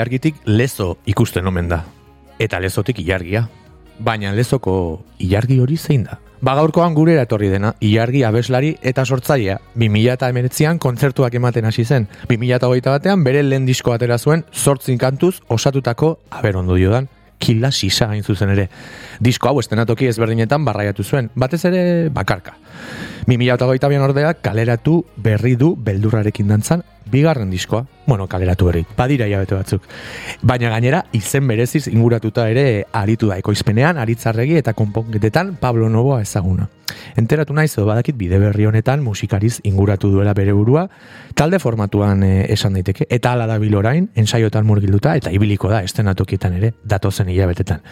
ilargitik lezo ikusten omen da. Eta lezotik ilargia. Baina lezoko ilargi hori zein da? Ba gaurkoan gure etorri dena, ilargi abeslari eta sortzailea. 2000 eta emeretzian kontzertuak ematen hasi zen. 2000 eta hogeita batean bere lehen disko atera zuen sortzin kantuz osatutako aberondo diodan kila sisa hain zuzen ere. Disko hau estenatoki ezberdinetan barraiatu zuen, batez ere bakarka. 2008an ordea kaleratu berri du beldurrarekin dantzan bigarren diskoa, bueno, kaleratu berri, badira jabete batzuk. Baina gainera, izen bereziz inguratuta ere aritu da ekoizpenean, aritzarregi eta konponketetan Pablo Novoa ezaguna. Enteratu naiz edo badakit bide berri honetan musikariz inguratu duela bere burua, talde formatuan eh, esan daiteke, eta ala da bilorain, ensaiotan murgilduta, eta ibiliko da estenatokietan ere, datozen hilabetetan.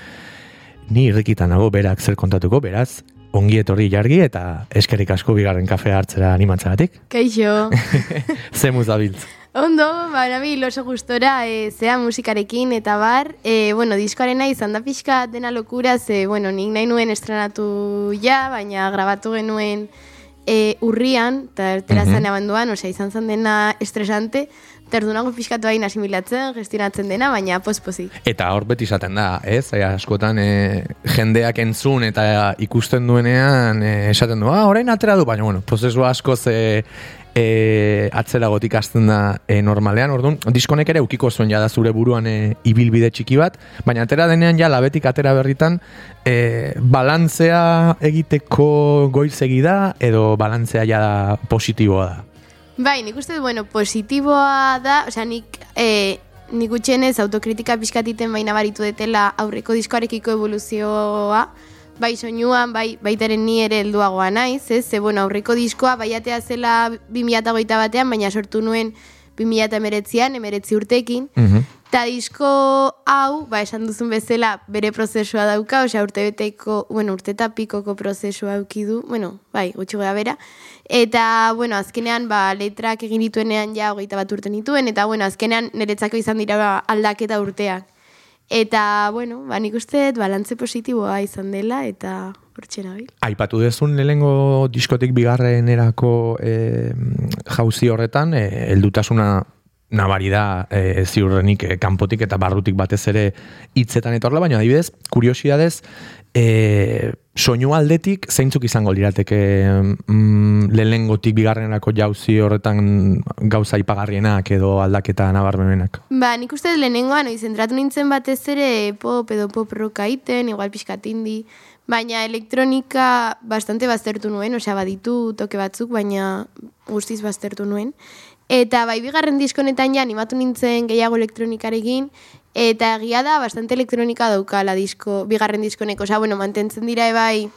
Ni irrikitan nago berak zer kontatuko, beraz, ongi etorri jargi eta eskerik asko bigarren kafea hartzera animatzagatik. Kaixo. Ze muzabiltz. Ondo, ba, nabil oso gustora, e, zea musikarekin eta bar, e, bueno, diskoarena izan da pixka dena lokura, ze, bueno, nik nahi nuen estrenatu ja, baina grabatu genuen e, urrian, eta ertera mm -hmm. abanduan, osea, izan zen dena estresante, Terdunago fiskatu hain asimilatzen, gestionatzen dena, baina pospozi. Eta hor beti izaten da, ez? E, askotan e, jendeak entzun eta ikusten duenean e, esaten du, ah, orain atera du, baina bueno, prozesu askoz e, e, atzera gotik azten da e, normalean, orduan, diskonek ere ukiko zuen jada zure buruan e, ibilbide txiki bat, baina atera denean ja labetik atera berritan e, balantzea egiteko goiz egida edo balantzea ja positiboa da. Bai, nik uste, bueno, positiboa da, osea, nik, e, nik utxenez autokritika pixkatiten baina baritu detela aurreko diskoarekiko evoluzioa, bai soinuan, bai baitaren ni ere helduagoa naiz, ez? Ze bueno, aurreko diskoa baiatea zela 2021 batean, baina sortu nuen 2019an, 19 urtekin. Mm Ta disko hau, ba, esan duzun bezala, bere prozesua dauka, osea, urte beteko, bueno, urte eta pikoko prozesua auki du, bueno, bai, gutxi gara bera. Eta, bueno, azkenean, ba, letrak egin dituenean ja, hogeita bat urte nituen, eta, bueno, azkenean, niretzako izan dira ba, aldaketa urteak. Eta, bueno, ba, nik uste, balantze positiboa izan dela, eta hortxe nabil. Aipatu dezun lehengo diskotik bigarren erako e, jauzi horretan, e, eldutasuna nabari da e, ziurrenik e, kanpotik eta barrutik batez ere hitzetan etorla, baina adibidez, kuriosidadez, e, soinu aldetik zeintzuk izango lirateke mm, lehenengotik bigarrenerako jauzi horretan gauza ipagarrienak edo aldaketa nabarmenak? Ba, nik uste lehenengoan, zentratu nintzen batez ere pop edo pop rock aiten, igual pixkatindi, baina elektronika bastante baztertu nuen, osea baditu toke batzuk, baina guztiz baztertu nuen. Eta bai bigarren diskonetan ja animatu nintzen gehiago elektronikarekin, eta egia da bastante elektronika daukala disko, bigarren diskoneko. Osa, bueno, mantentzen dira ebai,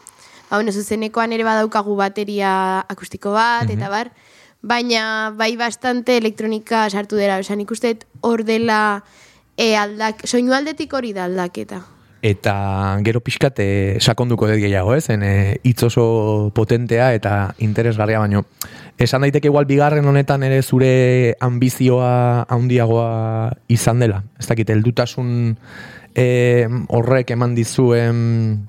ba, bueno, zuzenekoan ere badaukagu bateria akustiko bat, eta mhm. bar, baina bai bastante elektronika sartu dira. Osa, nik uste hor dela e, aldak, soinu aldetik hori da aldaketa eta gero pixkat e, sakonduko dut gehiago, ez? En, e, itz oso potentea eta interesgarria baino. Esan daiteke igual bigarren honetan ere zure ambizioa handiagoa izan dela. Ez dakit, eldutasun e, horrek eman dizuen,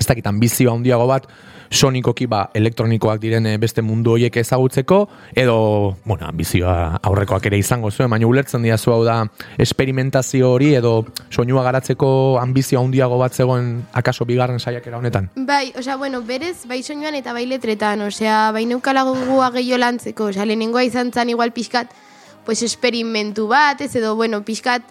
ez dakit, ambizioa handiago bat, sonikoki ba, elektronikoak diren eh, beste mundu horiek ezagutzeko, edo, bueno, ambizioa aurrekoak ere izango zuen, baina ulertzen dira hau da esperimentazio hori, edo soinua garatzeko ambizio handiago bat zegoen akaso bigarren saiakera honetan? Bai, osea, bueno, berez, bai soinuan eta bai letretan, osea, bai neukalago gua gehiago lantzeko, osea, lehenengoa izan zan igual pixkat, pues, esperimentu bat, ez edo, bueno, pixkat,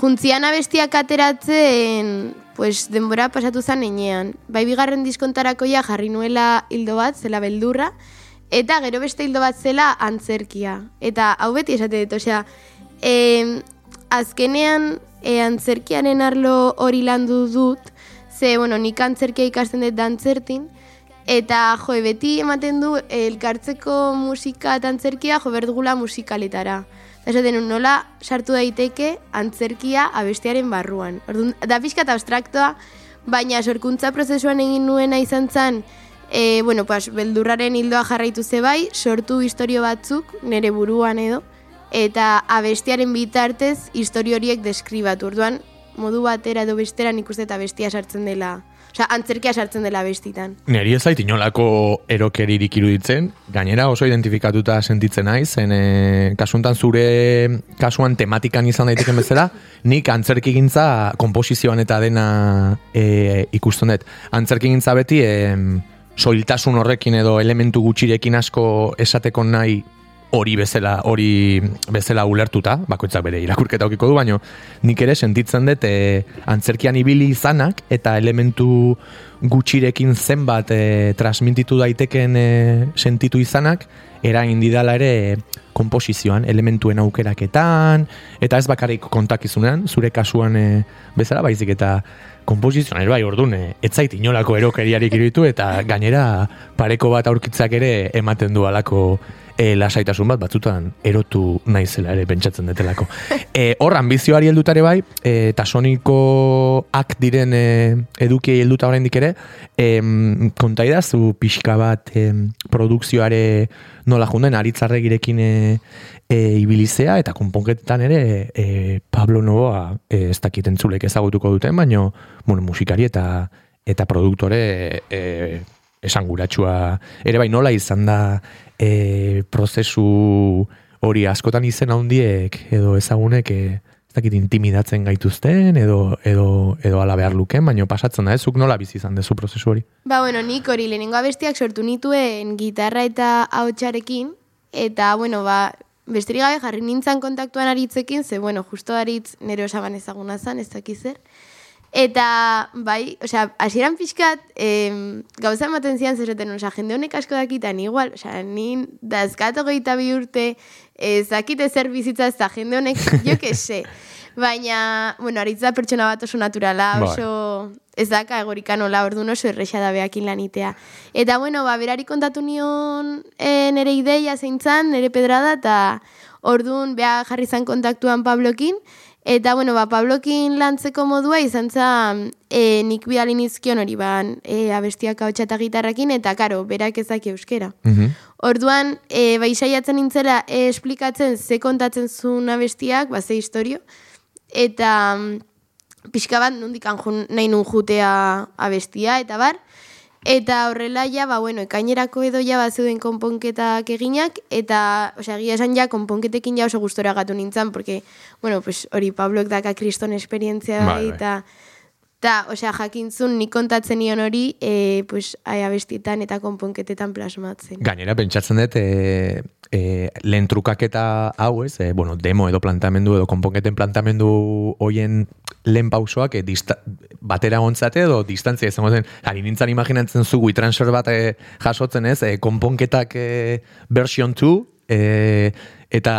juntzian abestiak ateratzen, pues denbora pasatu zan enean. Bai bigarren diskontarako ja jarri nuela hildo bat, zela beldurra, eta gero beste hildo bat zela antzerkia. Eta hau beti esate dut, osea, e, azkenean e, antzerkiaren arlo hori landu dut, ze, bueno, nik antzerkia ikasten dut dantzertin, Eta jo, beti ematen du elkartzeko musika eta antzerkia jo berdugula musikaletara. Esaten nola sartu daiteke antzerkia abestiaren barruan. Orduan, da pixka eta abstraktoa, baina sorkuntza prozesuan egin nuena izan zen, e, bueno, pues, beldurraren hildoa jarraitu ze bai, sortu historio batzuk, nere buruan edo, eta abestiaren bitartez historio horiek deskribatu. Orduan, modu batera edo bestera nik uste eta bestia sartzen dela, osea, antzerkia sartzen dela bestitan. Neri ez zait inolako erokeririk iruditzen, gainera oso identifikatuta sentitzen naiz, zen e, kasuntan zure kasuan tematikan izan daiteken bezala, nik antzerkigintza komposizioan eta dena e, ikusten dut. Antzerkigintza beti e, soiltasun horrekin edo elementu gutxirekin asko esateko nahi hori bezala hori bezala ulertuta, bakoitzak bere irakurketa okiko du, baino nik ere sentitzen dut e, antzerkian ibili izanak eta elementu gutxirekin zenbat e, transmititu daiteken e, sentitu izanak, eragin didala ere e, komposizioan, elementuen aukeraketan, eta ez bakarrik kontakizunean, zure kasuan e, bezala, baizik eta komposizioan bai ordun e, etzait inolako erokeriarik iruditu eta gainera pareko bat aurkitzak ere ematen du alako e, lasaitasun bat batzutan erotu naizela ere pentsatzen detelako. E, hor, ambizioari heldutare bai, e, tasonikoak diren e, eduki helduta oraindik ere, e, kontaidazu pixka bat e, produkzioare nola junden, aritzarregirekin e, e, ibilizea, eta konponketetan ere e, Pablo Novoa e, ez dakiten zulek ezagutuko duten, baino bueno, musikari eta eta produktore e, esanguratsua ere bai nola izan da e, prozesu hori askotan izen handiek edo ezagunek e, ez dakit intimidatzen gaituzten edo edo edo ala behar luken, baino pasatzen da, ezuk nola bizi izan dezu prozesu hori. Ba, bueno, nik hori lehenengo abestiak sortu nituen gitarra eta ahotsarekin eta bueno, ba, besterik gabe jarri nintzen kontaktuan aritzekin, ze bueno, justo aritz nero esaban ezaguna zan, ez dakiz zer. Eta, bai, osea, hasieran pixkat, eh, gauza ematen zian zerreten, osea, jende honek asko dakitan igual, osea, nin dazkato goita bi urte, ezakite zer bizitza ez da jende honek, jo que se. Baina, bueno, aritza pertsona bat oso naturala, Bai. oso ez daka egorikan ola orduan oso erresa da behakin lanitea. Eta, bueno, ba, berari kontatu nion e, nere ideia zeintzan, nere pedrada, eta orduan beha jarri zan kontaktuan Pablokin, Eta, bueno, ba, Pablokin lantzeko modua izan zen e, nik bidalin izkion hori ban e, abestiak hau eta gitarrakin, eta, karo, berak ezak euskera. Mhm. Orduan, e, bai saiatzen nintzela e, esplikatzen ze kontatzen zuen abestiak, ba, ze historio, eta mm, pixka bat nondik nahi nun jutea abestia, eta bar, Eta horrela ja, ba, bueno, ekainerako edo ja bat zeuden konponketak eginak, eta, osea, egia esan ja, konponketekin ja oso gustora gatu nintzen, porque, bueno, pues, hori Pablok daka kriston esperientzia bai. eta, eta, osea, jakintzun nik kontatzen nion hori, e, pues, aia bestietan eta konponketetan plasmatzen. Gainera, pentsatzen dut, e, e, lehen trukaketa hau ez, e, bueno, demo edo plantamendu edo konponketen plantamendu hoien lehen pausoak e, dista, batera gontzate edo distantzia izango zen. Ari nintzen imaginatzen zu WeTransfer bat e, jasotzen ez, e, konponketak e, version 2, e, eta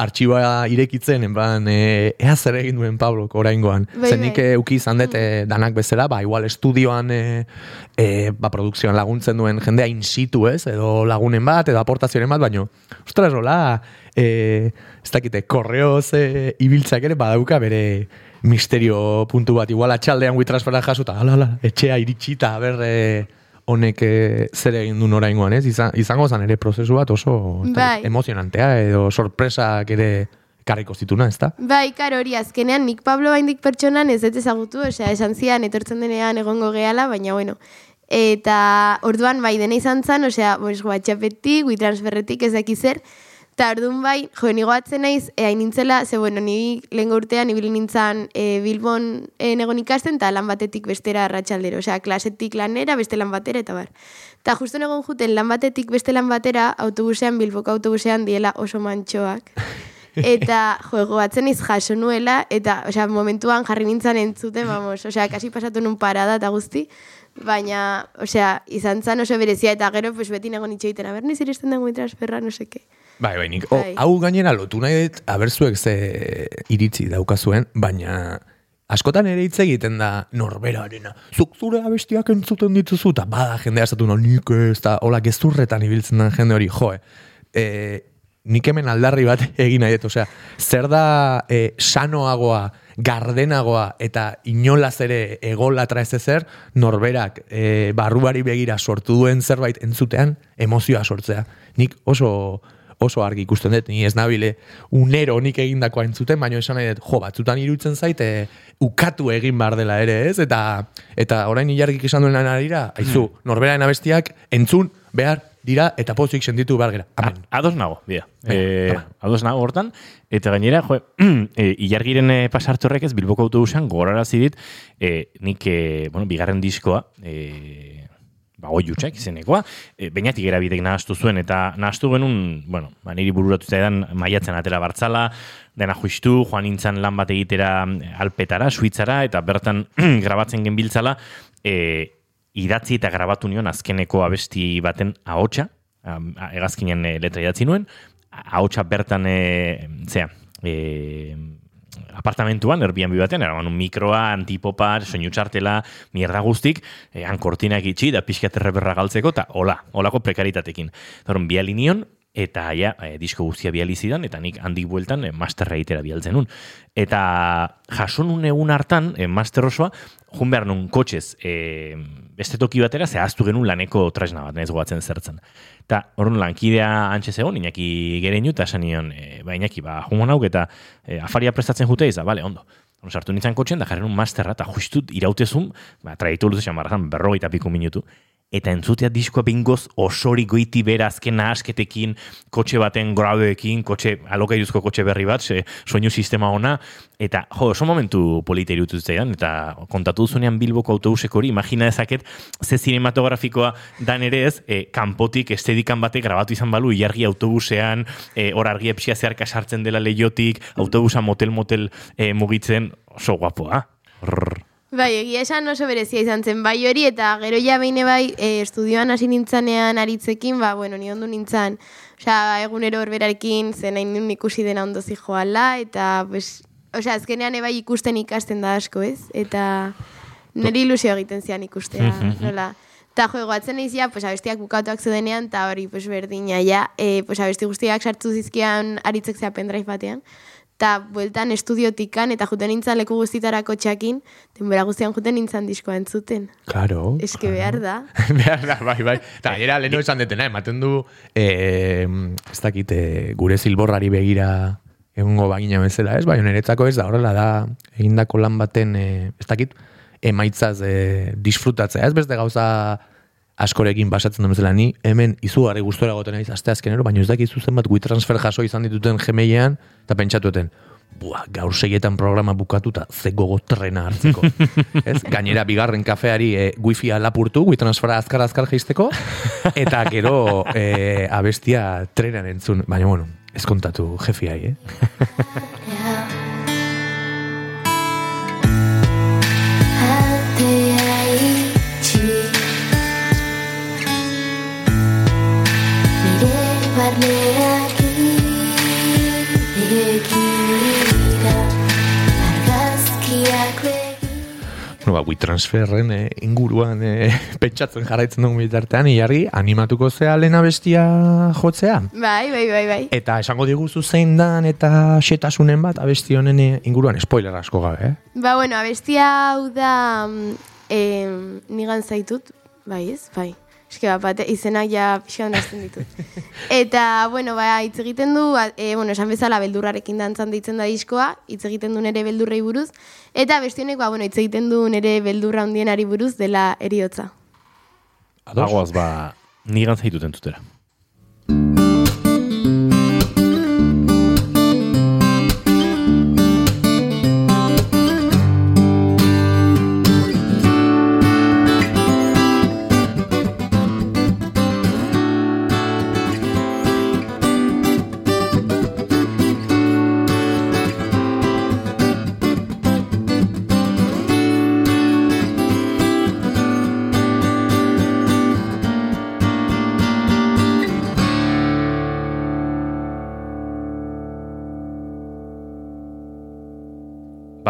artxiboa irekitzen, enban, e, ea zer egin duen Pablo oraingoan. Bai, Zen nik bai. e, uki izan dut e, danak bezala, ba, igual estudioan e, e, ba, produkzioan laguntzen duen jendea in situ, ez? Edo lagunen bat, edo aportazioen bat, baino, ostras, hola, e, ez dakite, korreoz e, ibiltzak ere badauka bere misterio puntu bat, igual atxaldean WeTransfera jasuta, ala, ala, etxea iritsita, ber, e, honek e, zer egin duen oraingoan, ez? Izan, izango zan ere prozesu bat oso Bai. emozionantea edo sorpresak ere karriko zituna, ez da? Bai, karo hori, azkenean nik Pablo baindik pertsonan ez dut ezagutu, osea, esan zian etortzen denean egongo gehala, baina bueno. Eta orduan bai dena izan zen, osea, pues, WhatsAppetik, WeTransferretik ez dakiz zer, eta orduan bai, jo, nigo atzen naiz, e, nintzela, ze bueno, ni lehen urtean ibili nintzen e, Bilbon e, negon ikasten, eta lan batetik bestera arratsaldero, osea, klasetik lanera, beste lan batera, eta bar. Eta justo negon juten lan batetik beste lan batera, autobusean, Bilboko autobusean diela oso mantxoak. Eta, jo, goatzen iz jaso nuela, eta, osea, momentuan jarri nintzen entzuten, vamos, osea, kasi pasatu nun parada eta guzti, baina, osea, izan zan oso berezia, eta gero, pues, beti nago nitxe egiten, aber, niz iristen dago transferra, no seke. Bai, bai, nik, Bai. hau gainera lotu nahi dut, abertzuek ze iritzi daukazuen, baina askotan ere hitz egiten da norberarena. Zuk zure abestiak entzuten dituzu, eta bada jendea esatu no, nik ez, eta hola gezurretan ibiltzen da jende hori, jo, e, nik hemen aldarri bat egin nahi dut, osea, zer da e, sanoagoa, gardenagoa eta inolaz ere egolatra ez ezer, norberak e, barruari begira sortu duen zerbait entzutean emozioa sortzea. Nik oso oso argi ikusten dut, ni ez nabile unero nik egindakoa entzuten, baina esan nahi dut, jo, batzutan iruditzen zaite ukatu egin bar dela ere, ez? Eta eta orain ilargik izan duen arira, aizu, hmm. norberaren abestiak entzun behar dira eta pozik senditu behar gera. Amen. A, ados nago, bia. E, ados nago hortan. Eta gainera, jo, e, ilargiren e, pasartu horrek ez Bilboko autobusan gorara zidit, e, nik, e, bueno, bigarren diskoa, e, ba, oi utxek izenekoa, e, bainatik erabidek nahaztu zuen, eta nahaztu genuen, bueno, ba, niri bururatu zaidan maiatzen atera bartzala, dena juistu, joan nintzen lan bat egitera alpetara, suitzara, eta bertan grabatzen genbiltzala, e, idatzi eta grabatu nion azkeneko abesti baten ahotsa, egazkinen e, letra idatzi nuen, ahotsa bertan, e, zea, e, apartamentuan, erbian baten, eraman un mikroa, antipopa, soinu txartela, mierda guztik, e, ankortinak itxi, da pixkaterre berra galtzeko, eta hola, holako prekaritatekin. Zoron, bialinion, eta ja, e, disko guztia bializidan, eta nik handik bueltan e, masterra itera bialtzen nun. Eta jason un egun hartan, e, master osoa, jun behar nun kotxez, e, beste toki batera, zehaztu genuen laneko tresna bat, ez goatzen zertzen. Eta horren lankidea antxe zegoen, inaki gere inu, eta esan nion, e, ba, inaki, ba, jumon hauk, eta e, afaria prestatzen jute, izan, bale, ondo. Ono sartu nintzen kotxen, da jarren un masterra, eta justut irautezun, ba, traitu luzezan barrazan, berrogeita piku minutu, eta entzutea diskoa bingoz osori goiti bera azken nahasketekin, kotxe baten graduekin, kotxe, alokairuzko kotxe berri bat, se, soinu sistema ona, eta jo, oso momentu polita irutu eta kontatu duzunean Bilboko autobusek hori, imagina ezaket, ze cinematografikoa dan ere ez, e, kanpotik estedikan batek grabatu izan balu, iargi autobusean, e, hor argi epsia zeharka sartzen dela leiotik, autobusa motel-motel e, mugitzen, oso guapoa. Rrr. Bai, egia esan oso berezia izan zen, bai hori, eta gero ja behin bai, e, estudioan hasi nintzanean aritzekin, ba, bueno, ni ondo nintzan, osea, egunero horberarekin, zen nahi ikusi dena ondo zijoala, eta, pues, osea, azkenean ebai ikusten ikasten da asko, ez? Eta niri ilusio egiten zian ikustea, nola. Eta jo, egoatzen izia, pues, abestiak bukatuak zudenean, eta hori, pues, berdina, ja, e, pues, abesti guztiak sartu zizkian aritzek zea pendrive batean eta bueltan estudiotikan, eta juten nintzen leku guztitarako txakin, denbora guztian juten nintzen diskoa entzuten. Claro. Eske behar da. behar da, bai, bai. Eta era leheno esan detena, ematen du, eh, ez dakit, eh, gure zilborrari begira egungo bagina bezala, ez? Bai, niretzako ez da, horrela da, egindako lan baten, eh, ez dakit, emaitzaz eh, disfrutatzea, ez beste gauza askorekin basatzen duen zela ni, hemen izugarri gustora goten naiz aste azkenero, baina ez dakizu zen bat transfer jaso izan dituten gemeilean, eta pentsatueten, Buah, gaur seietan programa bukatuta ze gogo trena hartzeko. ez? Gainera, bigarren kafeari e, wifi lapurtu, transfera azkar azkar geisteko, eta gero e, abestia trenan entzun. Baina, bueno, ez kontatu jefiai, eh? bueno, ba, WeTransferren eh, inguruan eh, pentsatzen jarraitzen dugu bitartean, iargi, animatuko zea lena bestia jotzea. Bai, bai, bai, bai. Eta esango diguzu zein dan eta xetasunen bat abesti honen eh, inguruan, spoiler asko gabe, eh? Ba, bueno, abestia hau da eh, nigan zaitut, bai ez, bai. Eske bat, izenak ja pixan dazten ditut. Eta, bueno, ba, hitz egiten du, e, bueno, esan bezala beldurrarekin dantzan ditzen da diskoa, hitz egiten du nere beldurrei buruz, eta bestionek, ba, bueno, hitz egiten du nere beldurra hundienari buruz dela eriotza. Agoaz, ba, nigan zaituten tutera.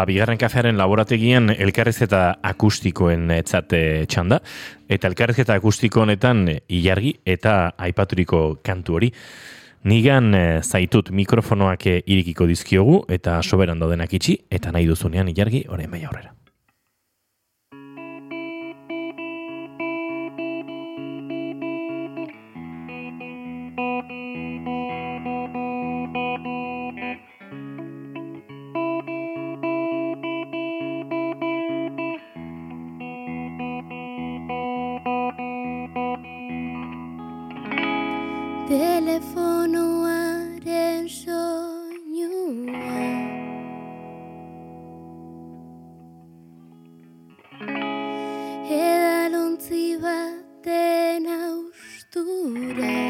Ba, bigarren kafearen laborategian elkarrezketa akustikoen etzate txanda, eta elkarrezketa akustiko honetan ilargi eta aipaturiko kantu hori. Nigan e, zaitut mikrofonoak irikiko dizkiogu eta soberan daudenak itxi, eta nahi duzunean ilargi, orain bai aurrera. altura.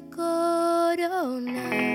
corona.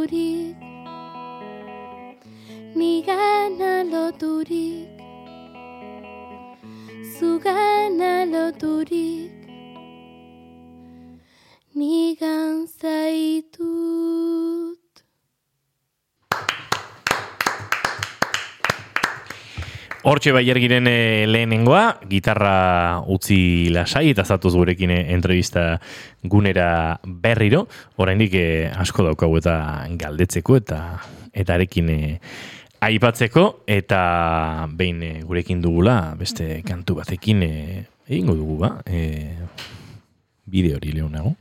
Loturik Nigana loturik Zugana loturik Hortxe baiargiren e, lehenengoa, gitarra utzi lasai eta zatuz gurekin eh, entrevista gunera berriro. Oraindik e, asko daukagu eta galdetzeko eta eta arekin aipatzeko eta behin gurekin dugula beste kantu batekin egingo dugu ba. E, bide hori lehunago.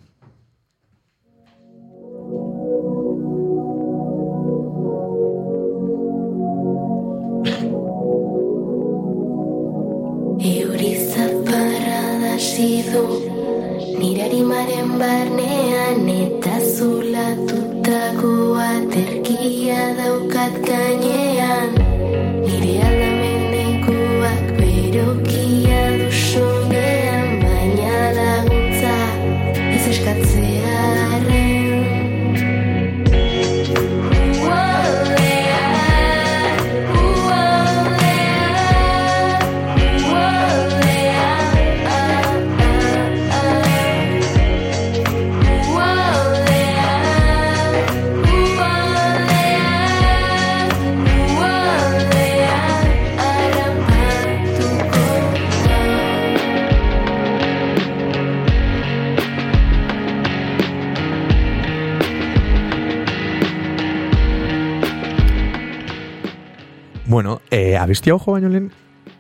Zaparrada du Nire arimaren barnean eta zulatutako aterkia daukat gainean. Nire aldamenekoak abesti hau jo baino lehen,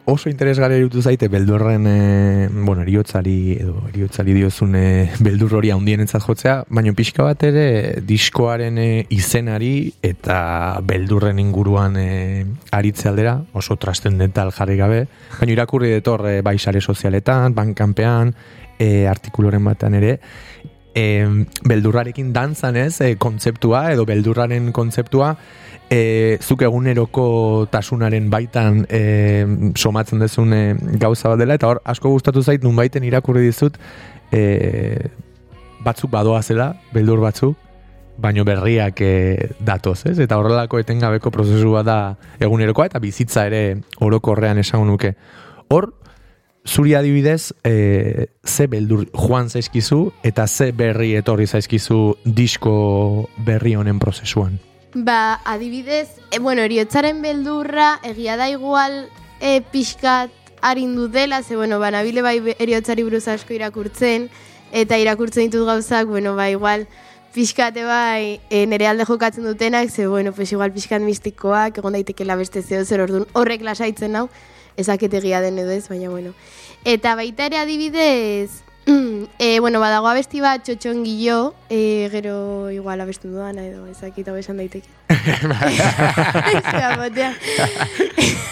oso interesgarri irutu zaite beldurren, e, bueno, eriotzari, edo eriotzari diozun e, beldur hori handien entzat jotzea, baina pixka bat ere diskoaren e, izenari eta beldurren inguruan e, aritze aldera, oso trastendental jarri gabe, baina irakurri detor e, bai sare sozialetan, bankanpean, e, artikuloren batan ere, e, beldurrarekin dantzan ez, e, kontzeptua, edo beldurraren kontzeptua, e, zuk eguneroko tasunaren baitan e, somatzen dezun e, gauza bat dela, eta hor asko gustatu zait nun baiten irakurri dizut e, batzuk badoa zela, beldur batzuk, baino berriak e, datoz, ez? Eta horrelako etengabeko prozesu bat da egunerokoa, eta bizitza ere orokorrean esango nuke. Hor, zuri adibidez, e, ze beldur joan zaizkizu, eta ze berri etorri zaizkizu disko berri honen prozesuan. Ba, adibidez, e, bueno, eriotzaren beldurra, egia da igual e, pixkat harindu dela, ze, bueno, ba, nabile bai eriotzari buruz asko irakurtzen, eta irakurtzen ditut gauzak, bueno, ba, igual, pixkate bai e, nere alde jokatzen dutenak, ze, bueno, pues igual pixkat mistikoak, egon daiteke beste zeo zer orduan, horrek lasaitzen hau, ezaketegia den edo ez, baina, bueno. Eta baita ere adibidez, e, bueno, badago abesti bat txotxongillo, e, gero igual abestu duan, edo ezakita besan daiteke.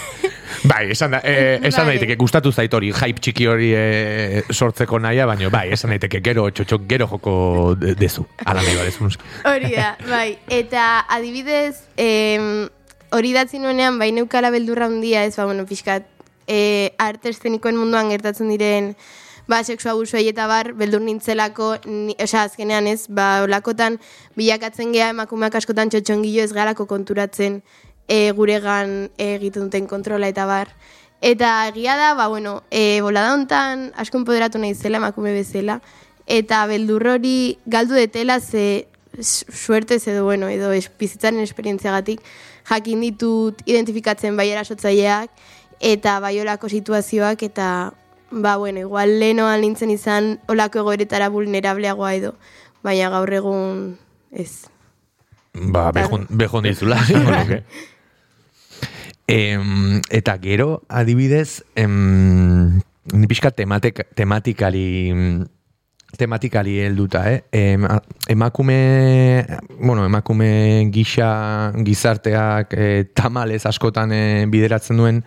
bai, esan, da, eh, esan daiteke gustatu zait hori, hype txiki hori eh, sortzeko naia, baina bai, esan daiteke gero txotxok gero joko dezu. Ala nahi badezun. Hori da, bai. Eta adibidez, eh, hori datzi nuenean, bai neukala beldurra handia ez, ba, bueno, pixkat, eh, arte eszenikoen munduan gertatzen diren, ba, seksu abusua eta bar, beldur nintzelako, ni, oza, azkenean ez, ba, olakotan bilakatzen geha emakumeak askotan txotxongillo ez galako konturatzen e, guregan egiten duten kontrola eta bar. Eta egia da, ba, bueno, e, bolada hontan asko empoderatu nahi zela emakume bezala, eta beldur hori galdu detela ze suerte edo, bueno, edo es, bizitzaren esperientziagatik jakin ditut identifikatzen bai erasotzaileak, eta bai situazioak, eta ba, bueno, igual lehenoan nintzen izan olako egoeretara vulnerableagoa edo, baina gaur egun ez. Ba, behon, behon dizula. em, eta gero, adibidez, em, nipixka tematek, tematikali tematikali helduta, eh? Em, emakume, bueno, emakume gisa, gizarteak eh, tamalez askotan eh, bideratzen duen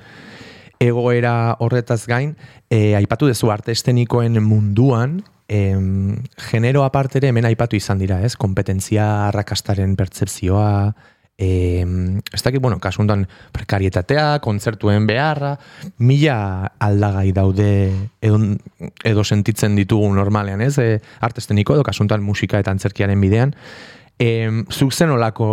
egoera horretaz gain, e, aipatu dezu arte estenikoen munduan, e, genero apartere hemen aipatu izan dira, ez? Kompetentzia arrakastaren pertsepzioa, e, ez dakit, bueno, kasuntan prekarietatea, kontzertuen beharra, mila aldagai daude edo, edo sentitzen ditugu normalean, ez? E, arte esteniko edo kasuntan musika eta antzerkiaren bidean, Em, zuk zen olako,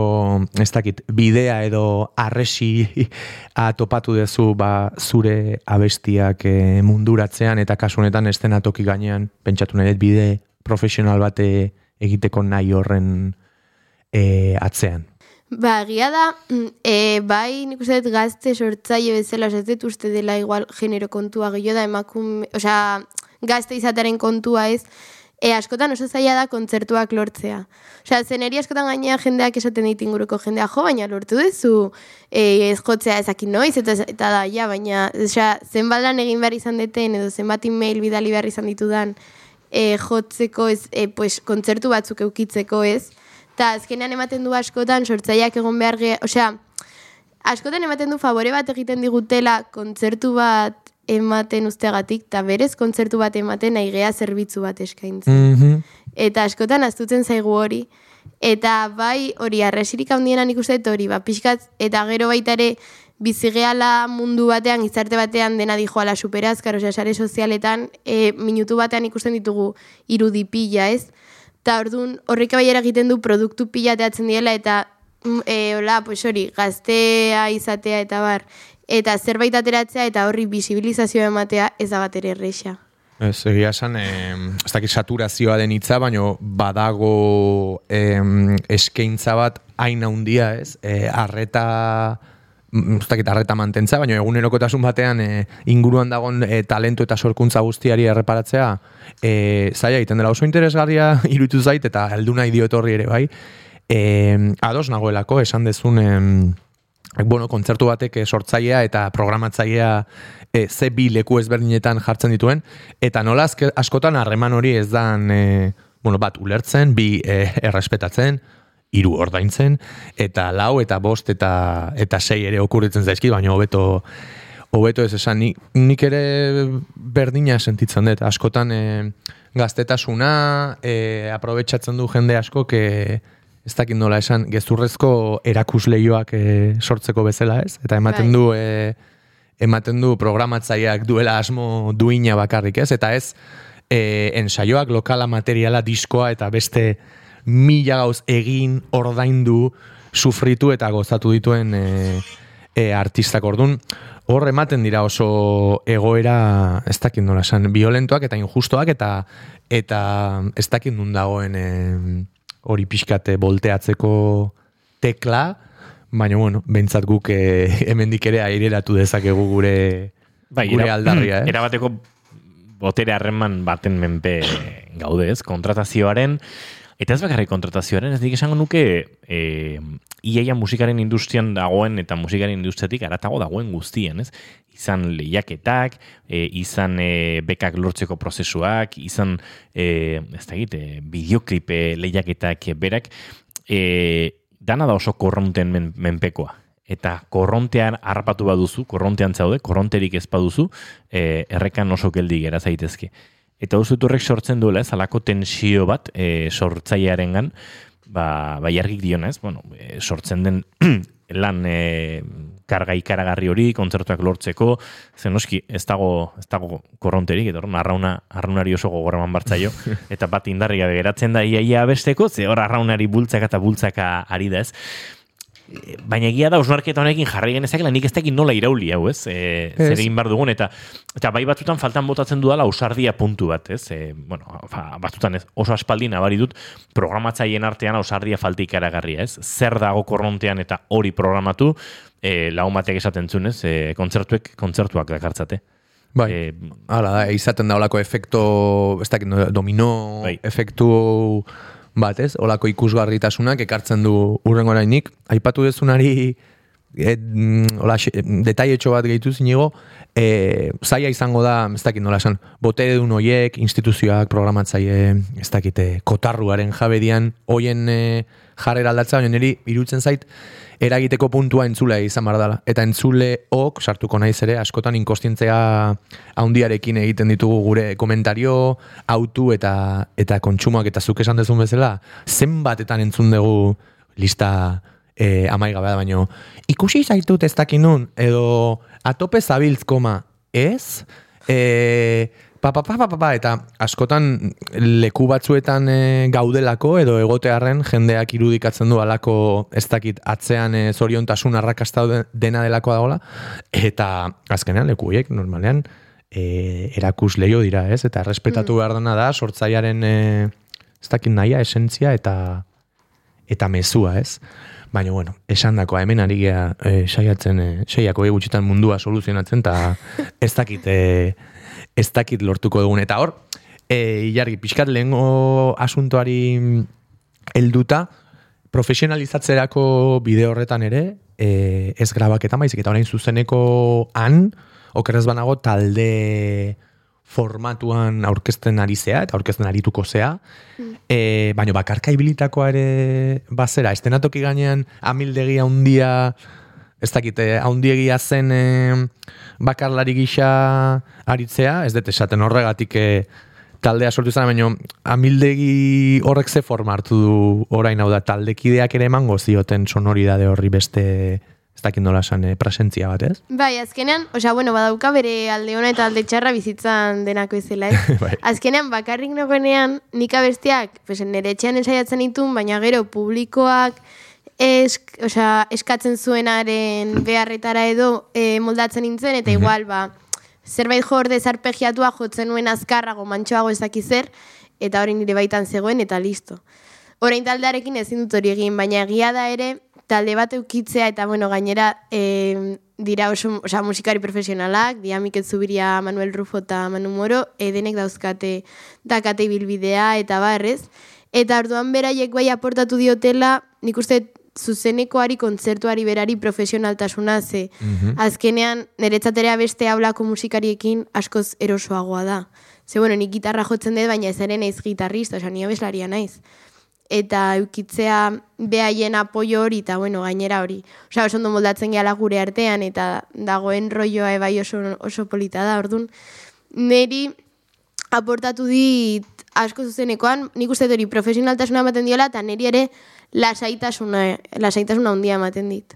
ez dakit, bidea edo arresi topatu dezu ba, zure abestiak e, munduratzean eta kasunetan estenatoki gainean, pentsatu nahi bide profesional bate egiteko nahi horren e, atzean. Ba, egia da, e, bai nik uste dut gazte sortzaile bezala, ez dut uste dela igual genero kontua gehiago da emakume, osea, gazte izataren kontua ez, E, askotan oso zaila da kontzertuak lortzea. Osea, zeneri askotan gainea jendeak esaten dit inguruko jendea, jo, baina lortu duzu e, ez jotzea ezakin noiz, eta, eta da, ja, baina, osea, zenbat lan egin behar izan deten, edo zenbat email bidali behar izan ditudan e, jotzeko ez, e, pues, kontzertu batzuk eukitzeko ez. Eta azkenean ematen du askotan, sortzaileak egon behar ge, osea, askotan ematen du favore bat egiten digutela kontzertu bat ematen usteagatik, eta berez kontzertu bat ematen aigea zerbitzu bat eskaintzen. Mm Eta askotan astutzen zaigu hori. Eta bai hori arresirik handienan ikusten hori, ba, pixkat, eta gero baita ere bizigeala mundu batean, izarte batean dena dijoala superaz, karo, sare sozialetan, e, minutu batean ikusten ditugu irudi pila, ez? Eta orduan horrek bai egiten du produktu pila teatzen diela, eta mm, e, hola, pues hori, gaztea izatea eta bar, eta zerbait ateratzea eta horri bisibilizazioa ematea ez da bat ere erreixa. Ez, egia esan, eh, ez dakit saturazioa den hitza, baino badago eh, eskaintza bat hain handia ez, eh, arreta, mm, ez dakit arreta mantentza, baino egunerokotasun batean eh, inguruan dagon eh, talentu eta sorkuntza guztiari erreparatzea, eh, zaila egiten dela. Oso interesgarria irutu zait, eta heldu nahi diotorri ere bai, eh, ados nagoelako esan dezun, bueno, kontzertu batek eh, sortzailea eta programatzailea e, ze bi leku ezberdinetan jartzen dituen, eta nola askotan harreman hori ez dan, e, bueno, bat ulertzen, bi e, errespetatzen, hiru ordaintzen, eta lau eta bost eta eta sei ere okurritzen zaizki, baina hobeto hobeto ez esan, nik, nik ere berdina sentitzen dut, askotan e, gaztetasuna, e, aprobetsatzen du jende asko, que ez dakit nola esan, gezurrezko erakusleioak e, sortzeko bezala ez, eta ematen Bai. du... E, ematen du programatzaileak duela asmo duina bakarrik, ez? Eta ez e, ensaioak, lokala, materiala, diskoa eta beste mila gauz egin, ordaindu, sufritu eta gozatu dituen e, e, artistak ordun. Hor ematen dira oso egoera, ez dakit nola esan, violentoak eta injustoak eta eta ez dakit nun dagoen e, hori pixkate volteatzeko tekla, baina bueno, behintzat guk e, hemendik ere aireratu dezakegu gure Bai, gure era- aldarria, eh? Erabateko botere harreman baten menpe gaude, ez? Kontratazioaren, eta ez bakarrik kontratazioaren, ez dik esango nuke e, iaia musikaren industrian dagoen eta musikaren industriatik aratago dagoen guztien, ez? Izan lehiaketak, e, izan e, bekak lortzeko prozesuak, izan, e, ez da egite, bideoklipe lehiaketak berak, e, dana da oso korronten men, menpekoa. Eta korrontean harrapatu baduzu, korrontean zaude, korronterik ez baduzu, e, errekan oso geldi gera zaitezke. Eta uste horrek sortzen duela, ez, alako tensio bat e, sortzailearen gan, ba, ba jargik dionez, bueno, e, sortzen den lan e, karga ikaragarri hori, kontzertuak lortzeko, zen noski, ez dago, ez dago korronterik, eta hor, arrauna, arraunari oso gogoraman bartzaio, eta bat indarri gabe geratzen da iaia besteko, ze hor arraunari bultzaka eta bultzaka ari da ez. Baina egia da, osnarketa honekin jarri genezakela, nik ez dakit nola irauli hau, ez? E, Ez. zer egin behar dugun, eta, eta bai batzutan faltan botatzen dudala ausardia puntu bat, ez? E, bueno, fa, batzutan ez, oso aspaldi nabari dut programatzaileen artean ausardia falta ikaragarria, ez? Zer dago korrontean eta hori programatu, e, lagun batek esaten zuen, ez? E, kontzertuek, kontzertuak dakartzate. Bai. E, Hala da, izaten da olako efekto, ez dakit, no, domino Bai. efektu bat, ez? Olako ikusgarritasunak ekartzen du urrengo orainik. Aipatu dezunari et, mm, hola, xe- detailetxo bat gehitu zinigo, e, zaila izango da, ez dakit nola esan, bote edun hoiek, instituzioak, programatzaile, ez dakite, kotarruaren jabedian, hoien e, jarrera aldatza, baina niri irutzen zait, eragiteko puntua entzulea izan behar dela. Eta entzuleok, sartuko naiz ere, askotan inkostientzia haundiarekin egiten ditugu gure komentario, autu eta eta kontsumoak eta zuk esan dezun bezala, zenbatetan entzun dugu lista e, amaigabea da, baino ikusi zaitut ez dakinun, edo atope zabiltz koma, ez? E, pa, pa, pa, pa, pa, pa, eta askotan leku batzuetan e, gaudelako edo egotearren jendeak irudikatzen du alako ez dakit atzean e, zoriontasun arrakasta de- dena delako dagola eta azkenean leku horiek normalean e, erakus leio dira ez? Eta errespetatu behar dena da sortzaiaren e, ez dakit nahia esentzia eta eta mezua ez Baina, bueno, esan dakoa, hemen ari gea e, saiatzen, e, saiako gutxitan mundua soluzionatzen, eta ez dakit, e, ez dakit lortuko dugun. Eta hor, e, jargi, pixkat lehengo asuntoari helduta, profesionalizatzerako bide horretan ere, e, ez grabaketa maizik, eta orain zuzeneko han, okerrez banago talde formatuan aurkezten ari zea, eta aurkezten arituko zea, e, baina bakarka ibilitakoa ere bazera, estenatoki gainean amildegi handia, ez dakite, haundiegia zen e, bakarlari gisa aritzea, ez dut esaten horregatik e, taldea sortu izan, baina amildegi horrek ze forma hartu du? Orain hau da, taldekideak ere emango zioten sonoridade horri beste, ez dakit nola esan, e, presentzia bat, ez? Bai, azkenean, osea, bueno, badauka bere alde ona eta alde txarra bizitzan denako izela, ez? Bai. Azkenean, bakarrik nogenean, nik abestiak, pues, nire etxean ensaiatzen ditun, baina gero publikoak esk, osea, eskatzen zuenaren beharretara edo e, moldatzen nintzen, eta igual, ba, zerbait jorde zarpegiatua jotzen nuen azkarrago, mantxoago ezaki zer, eta hori nire baitan zegoen, eta listo. Orain taldearekin ezin dut hori egin, baina egia da ere, talde bat eukitzea eta bueno, gainera e, dira oso, osea, musikari profesionalak, dia Mikel Zubiria, Manuel Rufo eta Manu Moro, edenek dauzkate dakate bilbidea eta barrez. Eta orduan beraiek bai aportatu diotela, nik uste zuzenekoari, kontzertuari berari profesionaltasuna, ze azkenean niretzaterea beste haulako musikariekin askoz erosoagoa da. Ze, bueno, nik gitarra jotzen dut, baina ez ere naiz gitarrista, oza, ni abeslaria naiz. Eta eukitzea behaien apoio hori, eta bueno, gainera hori. Osa, oso ondo moldatzen gehala gure artean, eta dagoen rolloa ebai oso, oso polita da, orduan. Neri aportatu dit asko zuzenekoan, nik uste hori profesionaltasuna ematen diola, eta neri ere lasaitasuna, lasaitasuna handia ematen dit.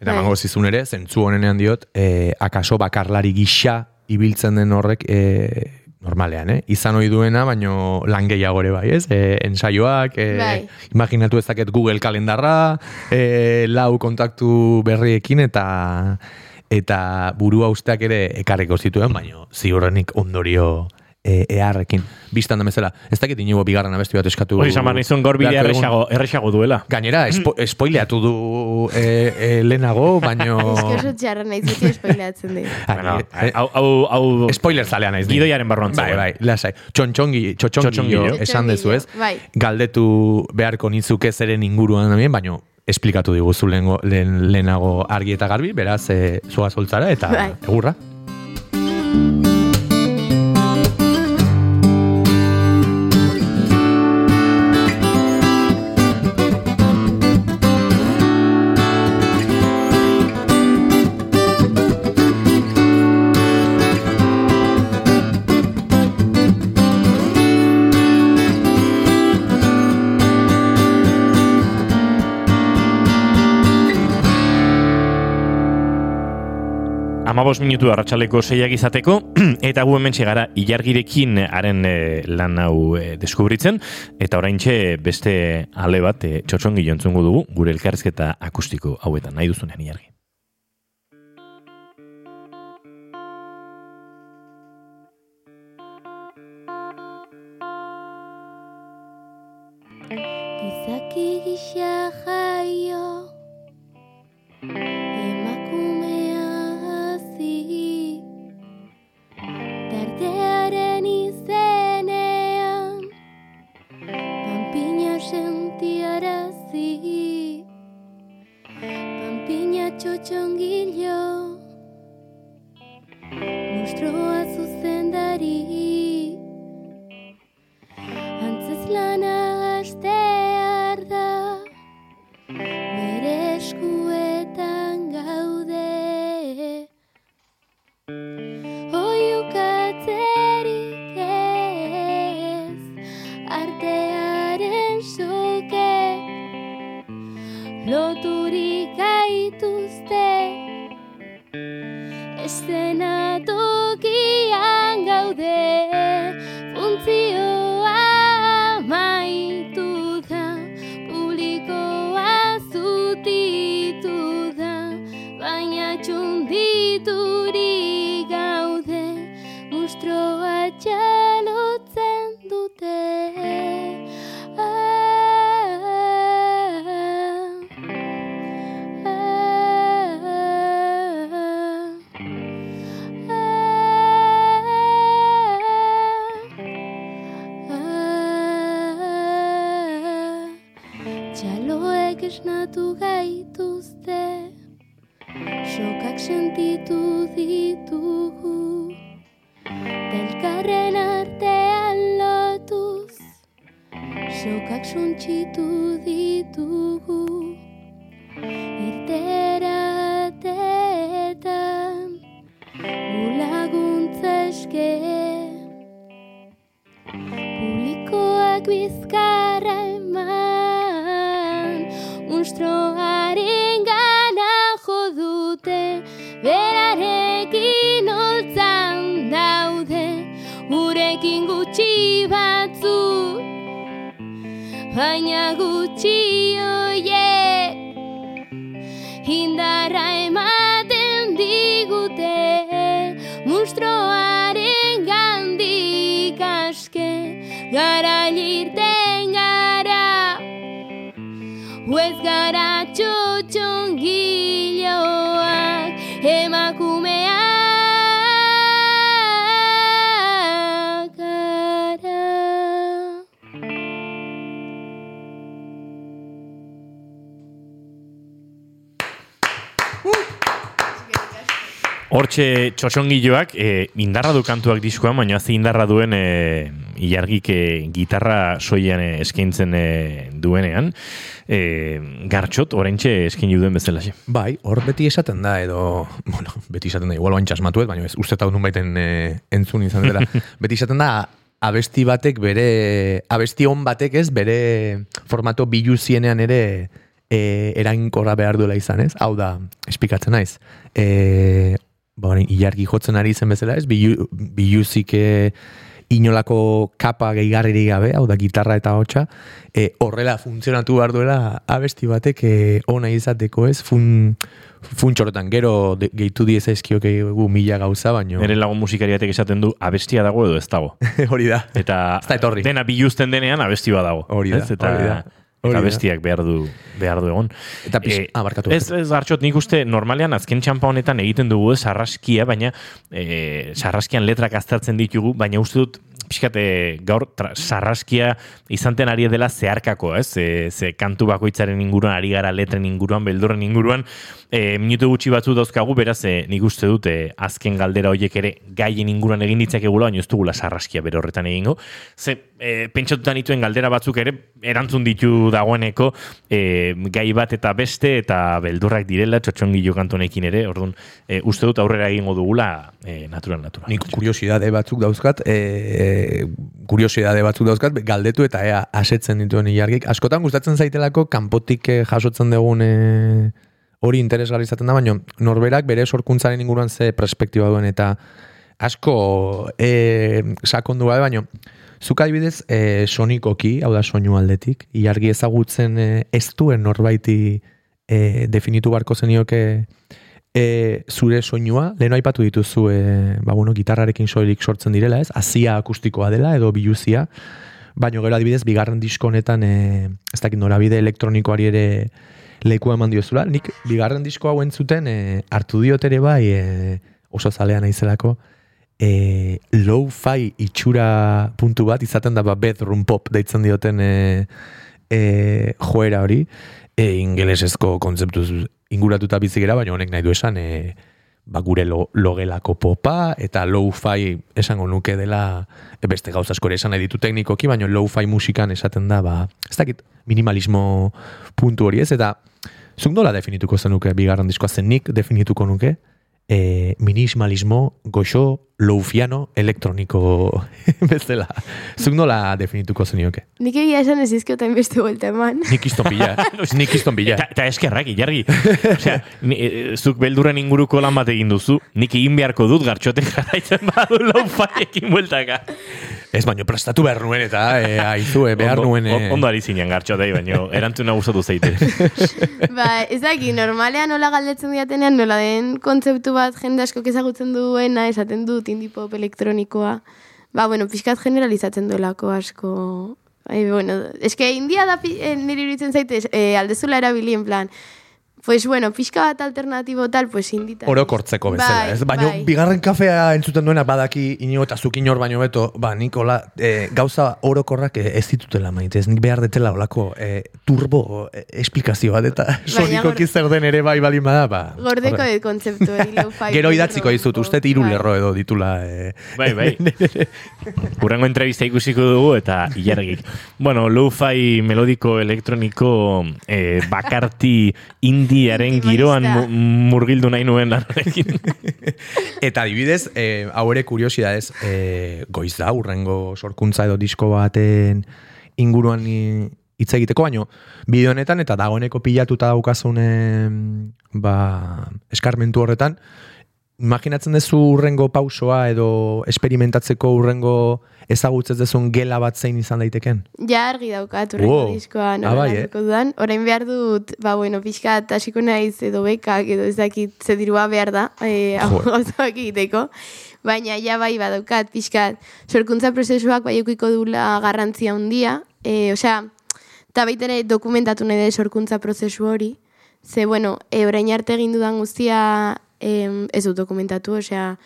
Eta Bai. mango zizun ere, zentzu honenean diot, eh, akaso bakarlari gisa ibiltzen den horrek eh, normalean, eh? Izan ohi duena, baino lan gehiago ere bai, ez? Eh, ensaioak, eh, Bai. imaginatu ezaket Google kalendarra, eh, lau kontaktu berriekin eta eta burua usteak ere ekarriko zituen, baino ziurrenik ondorio e, eharrekin. Bistan da bezala, ez dakit inigo bigarren abesti bat eskatu. Hori zaman izun gaur bidea beharko egun. erresago, erresago duela. Gainera, espo, spoileatu du e, e, lehenago, baino... Ez que oso txarra naiz beti espaileatzen dit. Ah, Bueno, hau, hau, hau Spoiler zalea naiz. Gidoiaren barruan Bai, bai, lasai. Txontxongi, Txotxongillo. esan dezu ez. Bai. Galdetu beharko nitzuke zeren inguruan baino esplikatu diguzu lehengo, lehen, lehenago argi eta garbi, beraz, e, zoa zoltzara eta Bai. Amabos minutu arratsaleko seiak izateko, eta gu hemen gara ilargirekin haren eh, lan hau eh, deskubritzen, eta oraintxe beste ale bat e, txotxongi jontzungu dugu, gure elkarrizketa akustiko hauetan, nahi duzunean ilargi. Pampina txotxongilo Mustroa zuzendari Antzez lana Publikoak bizkarra eman Unstroaren gana jodute Berarekin holtzan daude Gurekin gutxi batzu Baina gutxi oiek Indarra gara txotxon giloak emakumeak gara. Hortxe txosongiloak e, eh, indarra du kantuak diskoan, baina hazi indarra duen e, ilargik e, gitarra soian e, eskaintzen e, duenean. E, gartxot, orentxe eskaini duen bezala. Bai, hor beti esaten da, edo, bueno, beti esaten da, igual bain txasmatuet, baina ez uste eta baiten e, entzun izan dela. beti esaten da, abesti batek bere, abesti on batek ez, bere formato biluzienean ere e, erainkorra behar duela izan ez. Hau da, espikatzen naiz. E, ba, ilargi jotzen ari zen bezala ez, bilu, biluzik inolako kapa gehigarririk gabe, hau da gitarra eta hotxa, e, horrela funtzionatu behar duela abesti batek e, ona izateko ez, fun, funtxorotan, gero de, gehitu diez ezkio gu mila gauza, baino. Nere lagun musikariatek esaten du abestia dago edo ez dago. hori da. Eta Ez da etorri. dena biluzten denean abesti bat dago. Hori da, Ez? Eta, hori da. Eta bestiak behar du, behar du egon. Eta pix, Eh, ah, barkatu. Ez, ez hartxot, nik uste normalean azken txampa honetan egiten dugu ez sarraskia, baina e, sarraskian letrak aztertzen ditugu, baina uste dut pixkat, e, gaur tra, sarraskia izanten ari dela zeharkako, ez? E, ze kantu bakoitzaren inguruan, ari gara letren inguruan, beldurren inguruan, e, minutu gutxi batzu dauzkagu, beraz, e, nik uste dut e, azken galdera horiek ere gaien inguruan egin ditzakegula, baina ez dugula sarraskia bere horretan egingo. Ze, e, pentsatutan dituen galdera batzuk ere, erantzun ditu dagoeneko, e, gai bat eta beste, eta beldurrak direla, txotxongilo kantonekin ere, orduan, e, uste dut aurrera egingo dugula, e, natural, natural. Nik kuriosidade batzuk dauzkat, e, kuriosidade batzuk dauzkat, galdetu eta ea asetzen dituen ilargik. Askotan gustatzen zaitelako kanpotik eh, jasotzen dugun eh, hori interesgarri izaten da, baina norberak bere sorkuntzaren inguruan ze perspektiba duen eta asko e, sakondu gabe, baina zuk adibidez e, sonikoki, hau da soinu aldetik, ilargi ezagutzen e, ez duen norbaiti e, definitu barko zenioke e, zure soinua, lehen aipatu dituzu e, ba, bueno, gitarrarekin soilik sortzen direla, ez? Azia akustikoa dela edo biluzia, baina gero adibidez bigarren disko honetan e, ez dakit norabide elektronikoari ere lekua eman diozula. Nik bigarren disko hau entzuten e, hartu diot ere bai e, oso zalea naizelako e, low-fi itxura puntu bat izaten da ba bedroom pop deitzen dioten e, e, joera hori. E, ingelesezko kontzeptuz inguratuta bizigera, baina honek nahi du esan e, ba, gure lo, logelako popa eta low-fi esango nuke dela e, beste gauza asko ere esan nahi ditu teknikoki, baina low-fi musikan esaten da, ba, ez dakit minimalismo puntu hori ez, eta zuk nola definituko zenuke bigarren diskoa? Zen nik definituko nuke e, minimalismo goxo loufiano elektroniko bezala. Zuk nola definituko zenioke? Nik egia esan ez izkiotain beste vuelta eman. Nik izton bila. nik izton bila. Eta, eta eskerrak, ilargi. Osea, ni, e, zuk beldurren inguruko lan bat egin duzu, nik egin beharko dut gartxoten jarraitzen badu laufaiekin bueltaka. Ez baino prestatu behar nuen eta e, aizu, e, behar Ondo- nuen... E, on- Ondo ari zinen gartxotei, baina erantzuna gustatu zeite. ba, ez daki, normalean nola galdetzen diatenean, nola den kontzeptu bat jende asko ezagutzen duena, esaten dut indie pop elektronikoa. Ba, bueno, pixkat generalizatzen duelako asko. Ai, bueno, eske india da eh, niri iruditzen zaite eh, aldezula erabili en plan. Pues bueno, pixka bat alternatibo tal, pues indita. orokortzeko bezala, Bai, ez? Baino bai. bigarren kafea entzuten duena badaki inigo eta zuk inor baino beto, ba, Nikola, e, gauza orokorrak eh, ez ditutela maite, ez nik behar detela olako e, turbo e, esplikazio bat, eta sonikoki zer den ere bai balin bada, ba. Gordeko de kontzeptu Gero idatziko dizut, uste hiru Bai. lerro edo ditula. E, Bai, bai. Urrengo entrevista ikusiko dugu eta ilargik. Bueno, lo-fi melodiko elektroniko eh, bakarti indiaren giroan mu- murgildu nahi nuen lanarekin. Eta adibidez, eh, hau ere kuriosidadez, eh, goiz da, urrengo sorkuntza edo disko baten inguruan hitz egiteko, baino bideo honetan eta dagoeneko pilatuta daukazun ba, eskarmentu horretan, imaginatzen duzu urrengo pausoa edo esperimentatzeko urrengo ezagutzez dezun gela bat zein izan daiteken? Ja argi daukat urrengo Wow. diskoa Ah, nola bai, landuko dudan. Orain behar dut, ba bueno, pixkat hasiko naiz edo bekak edo ez dakit ze dirua behar da, eh, hau Jo. gauzak egiteko. Baina ja bai badaukat pixkat sorkuntza prozesuak bai eukiko dula garrantzia handia. Eh, osea, eta baita ere dokumentatu nahi da sorkuntza prozesu hori. Ze, bueno, e, orain arte egin dudan guztia em, ez dut dokumentatu, osea,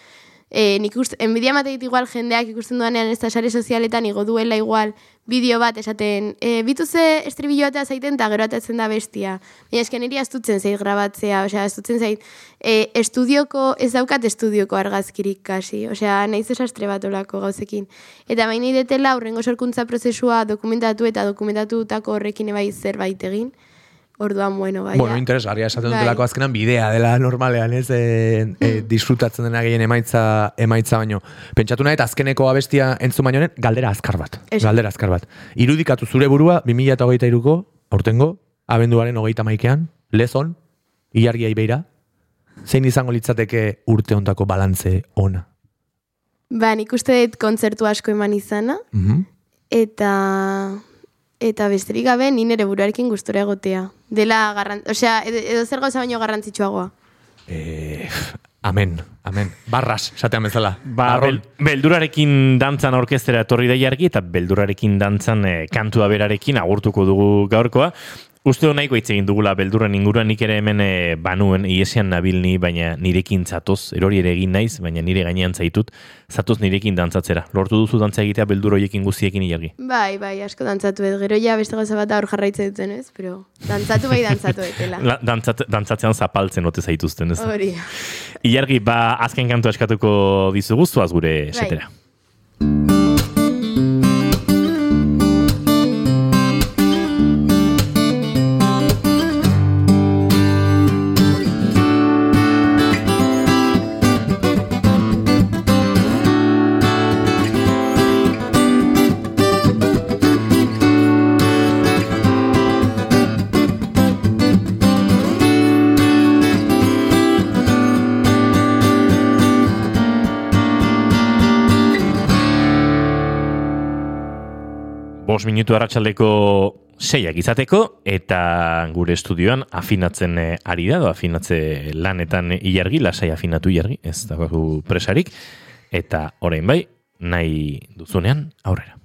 e, nik uste, enbidia mate dit igual jendeak ikusten duanean ez da sare sozialetan igo duela igual bideo bat esaten, e, bituze estribillo batea zaiten eta gero atatzen da bestia. Baina esken niri astutzen zait grabatzea, osea, astutzen zait, e, estudioko, ez daukat estudioko argazkirik kasi, osea, nahiz desastre bat olako gauzekin. Eta baina idetela urrengo sorkuntza prozesua dokumentatu eta dokumentatutako horrekin ebai zerbait egin. Orduan, bueno, bai. Bueno, interesgarria esaten Bai. dutelako azkenan bidea dela normalean, ez, e, e, disfrutatzen dena gehien emaitza, emaitza baino. Pentsatu nahi, eta azkeneko abestia entzun baino galdera azkar bat. Ez. Galdera azkar bat. Irudikatu zure burua, 2008ko, aurtengo, abenduaren hogeita maikean, lezon, ilargia ibeira, zein izango litzateke urte ontako balantze ona. Ba, nik uste dut kontzertu asko eman izana, Mhm. eta eta besterik gabe ni nere buruarekin gustora egotea. Dela garran, osea, edo, zer gauza baino garrantzitsuagoa. Eh, amen, amen. Barras, esatean bezala. Ba, bel, beldurarekin dantzan orkestera etorri da jargi, eta beldurarekin dantzan e, kantua berarekin agurtuko dugu gaurkoa. Uste hon nahiko hitz egin dugula beldurren inguruan nik ere hemen e, banuen iesian nabilni, baina nirekin zatoz, erori ere egin naiz, baina nire gainean zaitut, zatoz nirekin dantzatzera. Lortu duzu dantza egitea beldur hoiekin guztiekin ilargi. Bai, bai, asko dantzatu ez. Gero ja beste gauza bat hor jarraitzen duten ez, pero dantzatu bai dantzatu etela. La, dantzat, dantzatzean zapaltzen ote zaituzten, ez? Hori. Ilargi, ba, azken kantu eskatuko dizugu, zuaz gure setera. Bos minutu arratsaldeko seiak izateko, eta gure estudioan afinatzen eh, ari da, afinatze lanetan ilargi, lasai afinatu ilargi, ez dago presarik, eta orain bai, nahi duzunean aurrera.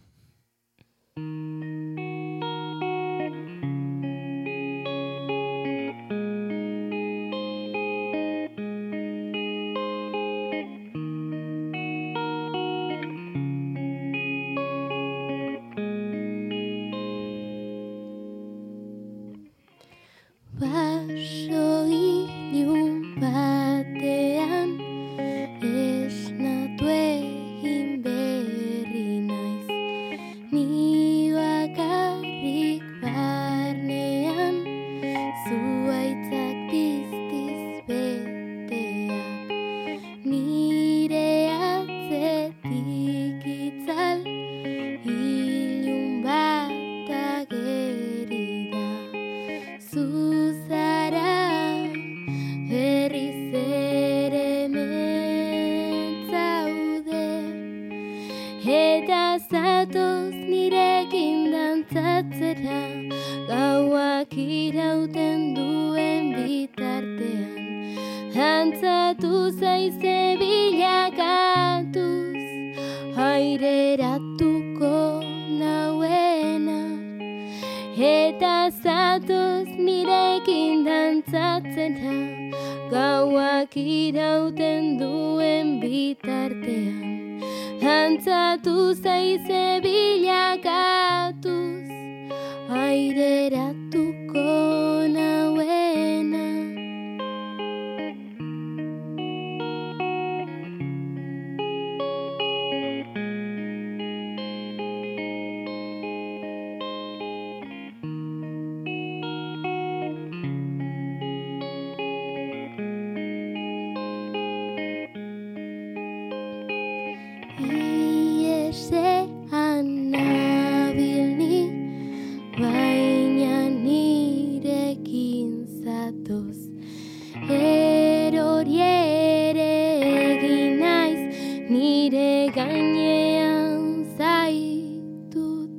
Gainean zaitut.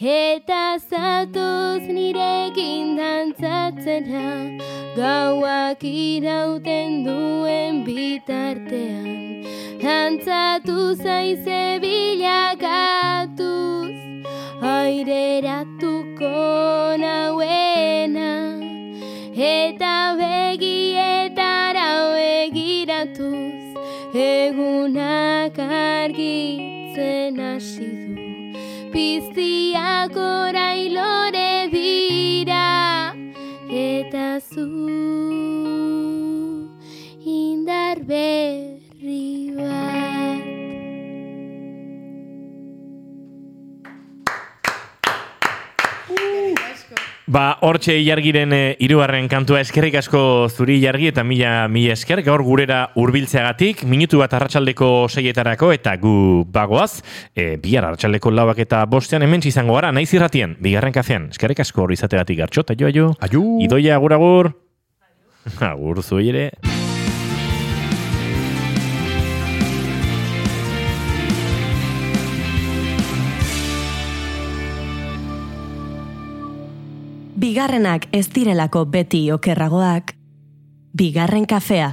Eta zatoz nirekin dantzatzera, gauak irauten duen bitartean. Dantzatu zaize bilakatuz, aireratuko nauena. Eta begietara egiratuz, egunak argitzen hasi du. Piztiak orailore dira, eta zu indar berri Ba, hortxe ilargiren e, irugarren kantua eskerrik asko zuri ilargi eta mila, mila esker, gaur gurera hurbiltzeagatik minutu bat arratsaldeko seietarako eta gu bagoaz, e, bihar arratsaldeko lauak eta bostean hemen izango gara, naiz irratien, bigarren kafean, eskerrik asko hor izategatik gartxo, jo, aio, Aio. idoia, agur, agur, agur zuei ere. Bigarrenak ez direlako beti okerragoak. Bigarren kafea.